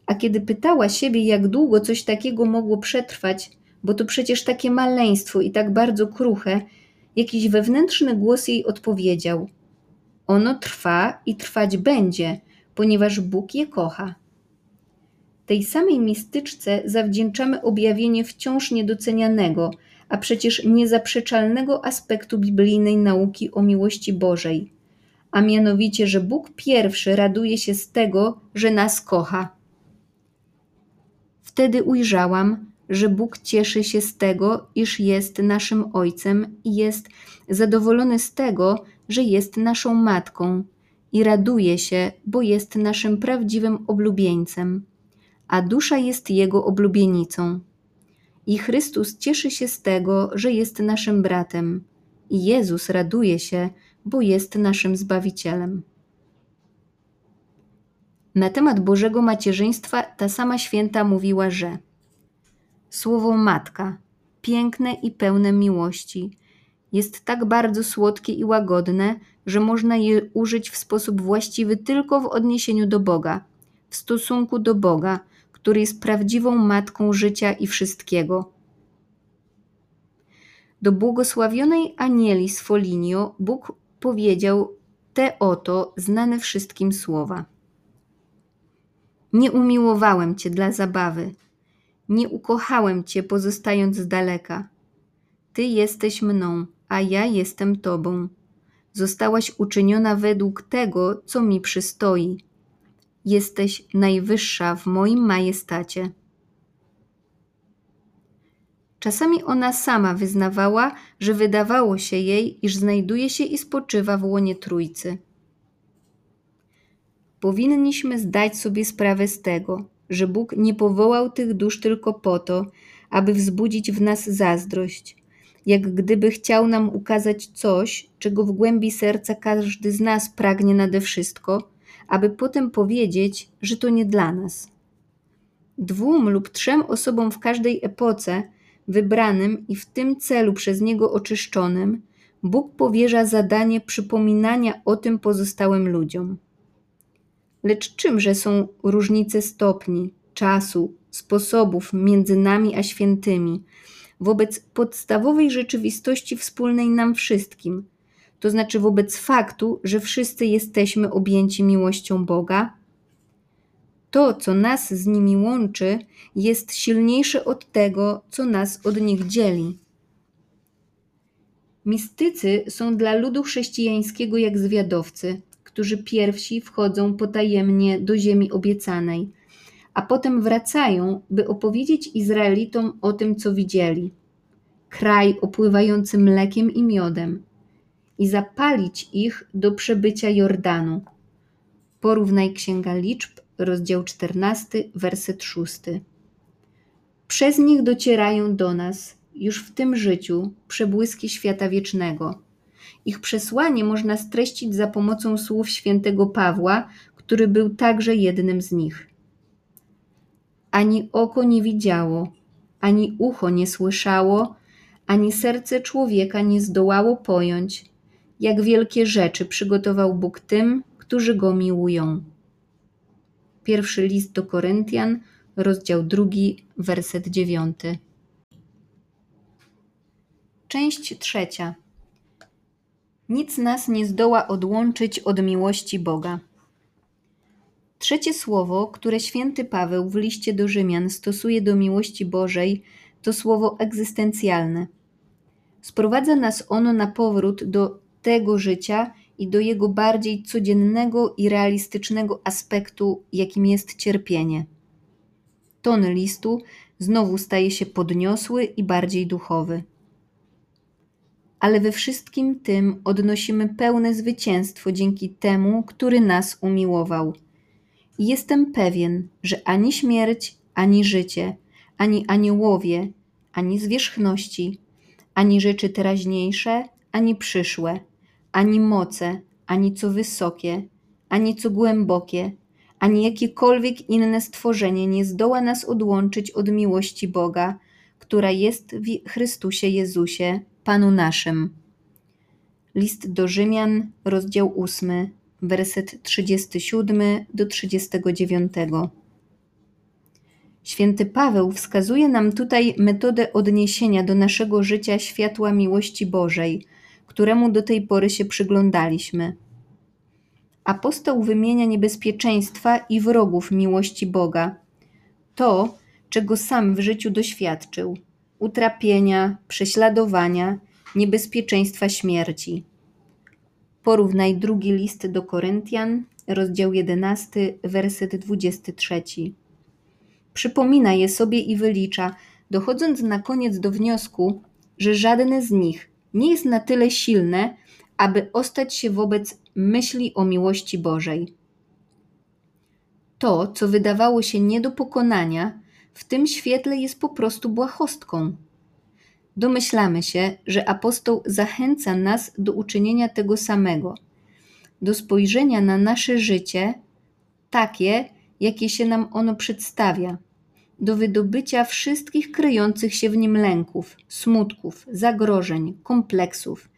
a kiedy pytała siebie, jak długo coś takiego mogło przetrwać, bo to przecież takie maleństwo i tak bardzo kruche, jakiś wewnętrzny głos jej odpowiedział: Ono trwa i trwać będzie, ponieważ Bóg je kocha. Tej samej mistyczce zawdzięczamy objawienie wciąż niedocenianego, a przecież niezaprzeczalnego aspektu biblijnej nauki o miłości Bożej, a mianowicie, że Bóg pierwszy raduje się z tego, że nas kocha. Wtedy ujrzałam, że Bóg cieszy się z tego, iż jest naszym Ojcem i jest zadowolony z tego, że jest naszą Matką i raduje się, bo jest naszym prawdziwym oblubieńcem, a dusza jest Jego oblubienicą. I Chrystus cieszy się z tego, że jest naszym bratem, i Jezus raduje się, bo jest naszym Zbawicielem. Na temat Bożego macierzyństwa ta sama święta mówiła, że Słowo matka, piękne i pełne miłości, jest tak bardzo słodkie i łagodne, że można je użyć w sposób właściwy tylko w odniesieniu do Boga, w stosunku do Boga, który jest prawdziwą matką życia i wszystkiego. Do błogosławionej Anieli z Foligno Bóg powiedział te oto znane wszystkim słowa. Nie umiłowałem cię dla zabawy, nie ukochałem cię pozostając z daleka. Ty jesteś mną, a ja jestem tobą. Zostałaś uczyniona według tego, co mi przystoi. Jesteś najwyższa w moim majestacie. Czasami ona sama wyznawała, że wydawało się jej, iż znajduje się i spoczywa w łonie Trójcy. Powinniśmy zdać sobie sprawę z tego, że Bóg nie powołał tych dusz tylko po to, aby wzbudzić w nas zazdrość, jak gdyby chciał nam ukazać coś, czego w głębi serca każdy z nas pragnie nade wszystko, aby potem powiedzieć, że to nie dla nas. Dwóm lub trzem osobom w każdej epoce, wybranym i w tym celu przez Niego oczyszczonym, Bóg powierza zadanie przypominania o tym pozostałym ludziom. Lecz czymże są różnice stopni, czasu, sposobów między nami a świętymi wobec podstawowej rzeczywistości wspólnej nam wszystkim, to znaczy wobec faktu, że wszyscy jesteśmy objęci miłością Boga? To, co nas z nimi łączy, jest silniejsze od tego, co nas od nich dzieli. Mistycy są dla ludu chrześcijańskiego jak zwiadowcy, którzy pierwsi wchodzą potajemnie do ziemi obiecanej, a potem wracają, by opowiedzieć Izraelitom o tym, co widzieli. Kraj opływający mlekiem i miodem i zapalić ich do przebycia Jordanu. Porównaj Księga Liczb, rozdział 14, werset 6. Przez nich docierają do nas, już w tym życiu, przebłyski świata wiecznego ich przesłanie można streścić za pomocą słów świętego Pawła, który był także jednym z nich. Ani oko nie widziało, ani ucho nie słyszało, ani serce człowieka nie zdołało pojąć, jak wielkie rzeczy przygotował Bóg tym, którzy go miłują. Pierwszy list do Koryntian, rozdział drugi, werset dziewiąty. Część trzecia. Nic nas nie zdoła odłączyć od miłości Boga. Trzecie słowo, które święty Paweł w liście do Rzymian stosuje do miłości Bożej, to słowo egzystencjalne. Sprowadza nas ono na powrót do tego życia i do jego bardziej codziennego i realistycznego aspektu, jakim jest cierpienie. Ton listu znowu staje się podniosły i bardziej duchowy. Ale we wszystkim tym odnosimy pełne zwycięstwo dzięki temu, który nas umiłował. I jestem pewien, że ani śmierć, ani życie, ani aniołowie, ani zwierzchności, ani rzeczy teraźniejsze, ani przyszłe, ani moce, ani co wysokie, ani co głębokie, ani jakiekolwiek inne stworzenie nie zdoła nas odłączyć od miłości Boga, która jest w Chrystusie Jezusie, Panu naszym. List do Rzymian, rozdział 8, werset 37 do 39. Święty Paweł wskazuje nam tutaj metodę odniesienia do naszego życia światła miłości Bożej, któremu do tej pory się przyglądaliśmy. Apostoł wymienia niebezpieczeństwa i wrogów miłości Boga. To, czego sam w życiu doświadczył utrapienia, prześladowania, niebezpieczeństwa śmierci. Porównaj drugi list do Koryntian, rozdział 11, werset 23. Przypomina je sobie i wylicza, dochodząc na koniec do wniosku, że żadne z nich nie jest na tyle silne, aby ostać się wobec myśli o miłości Bożej. To, co wydawało się nie do pokonania, w tym świetle jest po prostu błahostką. Domyślamy się, że apostoł zachęca nas do uczynienia tego samego, do spojrzenia na nasze życie takie, jakie się nam ono przedstawia, do wydobycia wszystkich kryjących się w nim lęków, smutków, zagrożeń, kompleksów,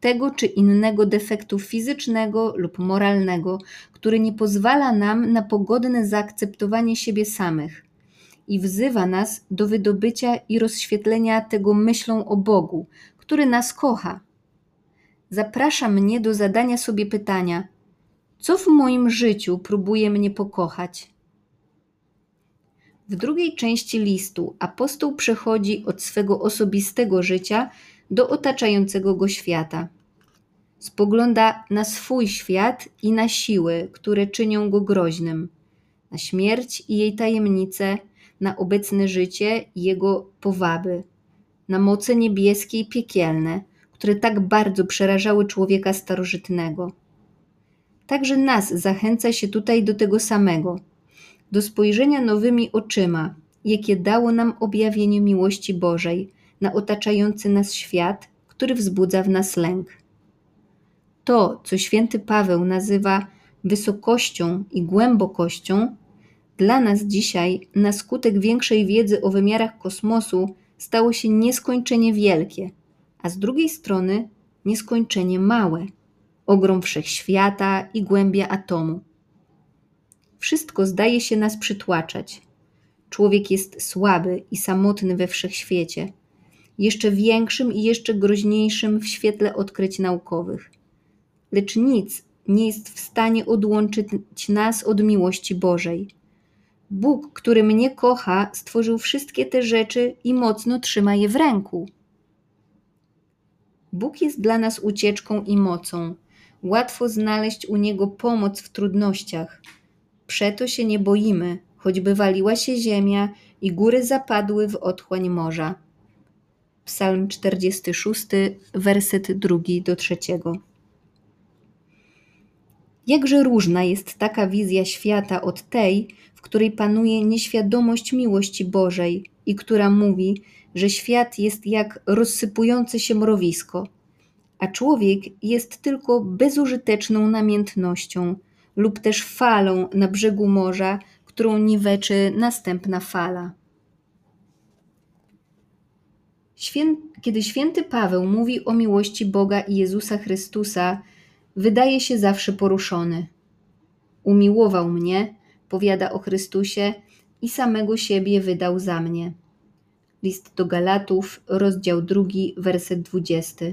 tego czy innego defektu fizycznego lub moralnego, który nie pozwala nam na pogodne zaakceptowanie siebie samych i wzywa nas do wydobycia i rozświetlenia tego myślą o Bogu, który nas kocha. Zaprasza mnie do zadania sobie pytania: co w moim życiu próbuje mnie pokochać? W drugiej części listu apostoł przechodzi od swego osobistego życia do otaczającego go świata. Spogląda na swój świat i na siły, które czynią go groźnym, na śmierć i jej tajemnice, na obecne życie i jego powaby, na moce niebieskie i piekielne, które tak bardzo przerażały człowieka starożytnego. Także nas zachęca się tutaj do tego samego, do spojrzenia nowymi oczyma, jakie dało nam objawienie miłości Bożej na otaczający nas świat, który wzbudza w nas lęk. To, co święty Paweł nazywa wysokością i głębokością, dla nas dzisiaj, na skutek większej wiedzy o wymiarach kosmosu, stało się nieskończenie wielkie, a z drugiej strony nieskończenie małe ogrom wszechświata i głębia atomu. Wszystko zdaje się nas przytłaczać. Człowiek jest słaby i samotny we wszechświecie, jeszcze większym i jeszcze groźniejszym w świetle odkryć naukowych. Lecz nic nie jest w stanie odłączyć nas od miłości Bożej Bóg, który mnie kocha, stworzył wszystkie te rzeczy i mocno trzyma je w ręku. Bóg jest dla nas ucieczką i mocą. Łatwo znaleźć u Niego pomoc w trudnościach. Przeto się nie boimy, choćby waliła się ziemia i góry zapadły w otchłań morza. Psalm 46, werset 2 do 3. Jakże różna jest taka wizja świata od tej, w której panuje nieświadomość miłości Bożej i która mówi, że świat jest jak rozsypujące się mrowisko, a człowiek jest tylko bezużyteczną namiętnością lub też falą na brzegu morza, którą niweczy następna fala. Kiedy święty Paweł mówi o miłości Boga i Jezusa Chrystusa, wydaje się zawsze poruszony. Umiłował mnie, powiada o Chrystusie i samego siebie wydał za mnie. List do Galatów, rozdział 2, werset 20.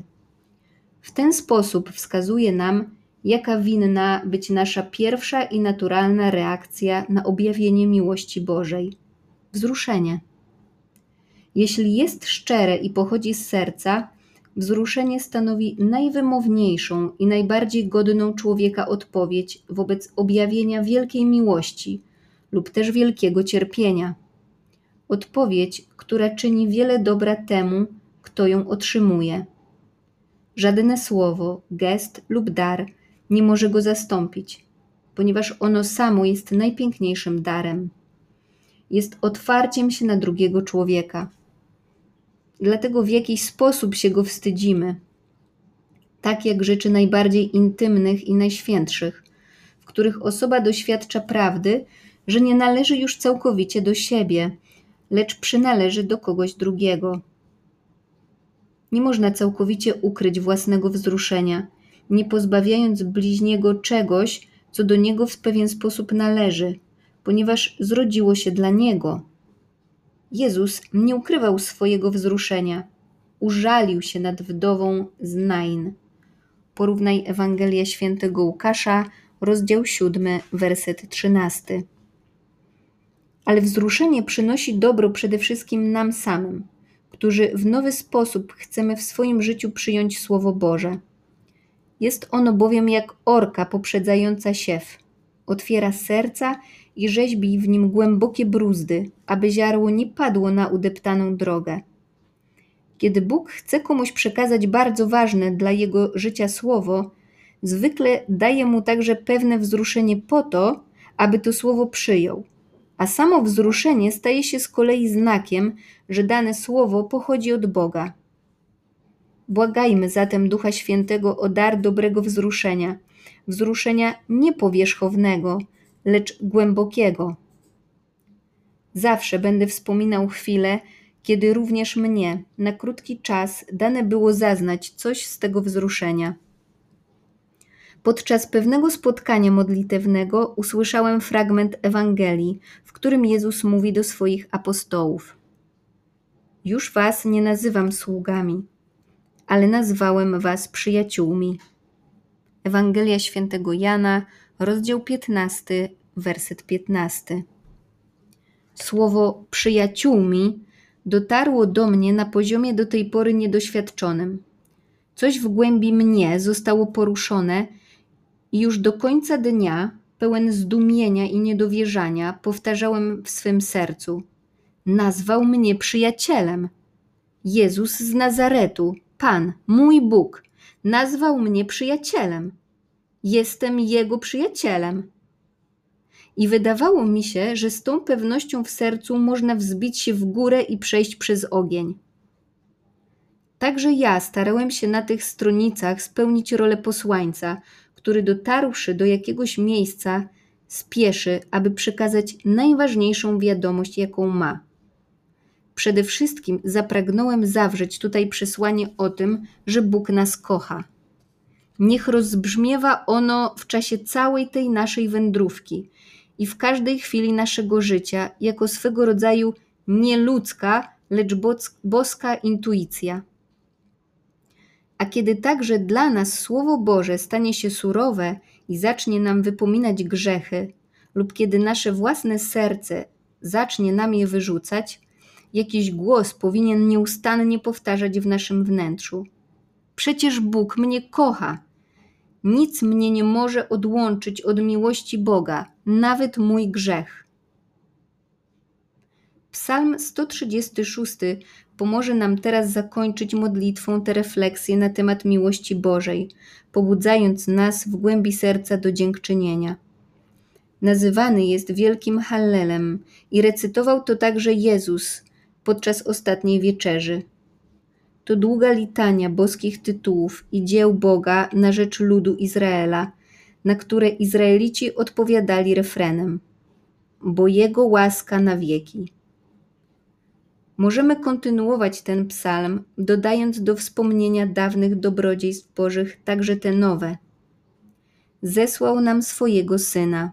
W ten sposób wskazuje nam, jaka winna być nasza pierwsza i naturalna reakcja na objawienie miłości Bożej wzruszenie. Jeśli jest szczere i pochodzi z serca, wzruszenie stanowi najwymowniejszą i najbardziej godną człowieka odpowiedź wobec objawienia wielkiej miłości lub też wielkiego cierpienia. Odpowiedź, która czyni wiele dobra temu, kto ją otrzymuje. Żadne słowo, gest lub dar nie może go zastąpić, ponieważ ono samo jest najpiękniejszym darem. Jest otwarciem się na drugiego człowieka. Dlatego w jakiś sposób się go wstydzimy, tak jak rzeczy najbardziej intymnych i najświętszych, w których osoba doświadcza prawdy, że nie należy już całkowicie do siebie, lecz przynależy do kogoś drugiego. Nie można całkowicie ukryć własnego wzruszenia, nie pozbawiając bliźniego czegoś, co do niego w pewien sposób należy, ponieważ zrodziło się dla niego. Jezus nie ukrywał swojego wzruszenia, użalił się nad wdową z Nain. Porównaj Ewangelia Świętego Łukasza, rozdział 7, werset 13. Ale wzruszenie przynosi dobro przede wszystkim nam samym, którzy w nowy sposób chcemy w swoim życiu przyjąć Słowo Boże. Jest ono bowiem jak orka poprzedzająca siew. Otwiera serca i rzeźbi w nim głębokie bruzdy, aby ziarło nie padło na udeptaną drogę. Kiedy Bóg chce komuś przekazać bardzo ważne dla jego życia słowo, zwykle daje mu także pewne wzruszenie po to, aby to słowo przyjął. A samo wzruszenie staje się z kolei znakiem, że dane słowo pochodzi od Boga. Błagajmy zatem Ducha Świętego o dar dobrego wzruszenia, wzruszenia niepowierzchownego, lecz głębokiego. Zawsze będę wspominał chwilę, kiedy również mnie na krótki czas dane było zaznać coś z tego wzruszenia. Podczas pewnego spotkania modlitewnego usłyszałem fragment Ewangelii, w którym Jezus mówi do swoich apostołów: Już was nie nazywam sługami, ale nazwałem was przyjaciółmi. Ewangelia świętego Jana, rozdział 15, werset 15. Słowo przyjaciółmi dotarło do mnie na poziomie do tej pory niedoświadczonym. Coś w głębi mnie zostało poruszone i już do końca dnia, pełen zdumienia i niedowierzania, powtarzałem w swym sercu: Nazwał mnie przyjacielem. Jezus z Nazaretu, Pan, mój Bóg, nazwał mnie przyjacielem. Jestem Jego przyjacielem. I wydawało mi się, że z tą pewnością w sercu można wzbić się w górę i przejść przez ogień. Także ja starałem się na tych stronicach spełnić rolę posłańca, który dotarłszy do jakiegoś miejsca, spieszy, aby przekazać najważniejszą wiadomość, jaką ma. Przede wszystkim zapragnąłem zawrzeć tutaj przesłanie o tym, że Bóg nas kocha. Niech rozbrzmiewa ono w czasie całej tej naszej wędrówki i w każdej chwili naszego życia jako swego rodzaju nieludzka, lecz boska intuicja. A kiedy także dla nas Słowo Boże stanie się surowe i zacznie nam wypominać grzechy, lub kiedy nasze własne serce zacznie nam je wyrzucać, jakiś głos powinien nieustannie powtarzać w naszym wnętrzu. Przecież Bóg mnie kocha. Nic mnie nie może odłączyć od miłości Boga, nawet mój grzech. Psalm 136 pomoże nam teraz zakończyć modlitwą tę refleksję na temat miłości Bożej, pobudzając nas w głębi serca do dziękczynienia. Nazywany jest wielkim Hallelem i recytował to także Jezus podczas ostatniej wieczerzy. To długa litania boskich tytułów i dzieł Boga na rzecz ludu Izraela, na które Izraelici odpowiadali refrenem: Bo Jego łaska na wieki. Możemy kontynuować ten psalm, dodając do wspomnienia dawnych dobrodziejstw Bożych także te nowe. Zesłał nam swojego Syna,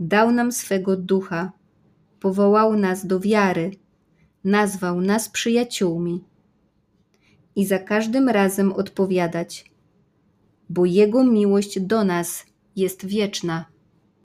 dał nam swego Ducha, powołał nas do wiary, nazwał nas przyjaciółmi. I za każdym razem odpowiadać: bo Jego miłość do nas jest wieczna.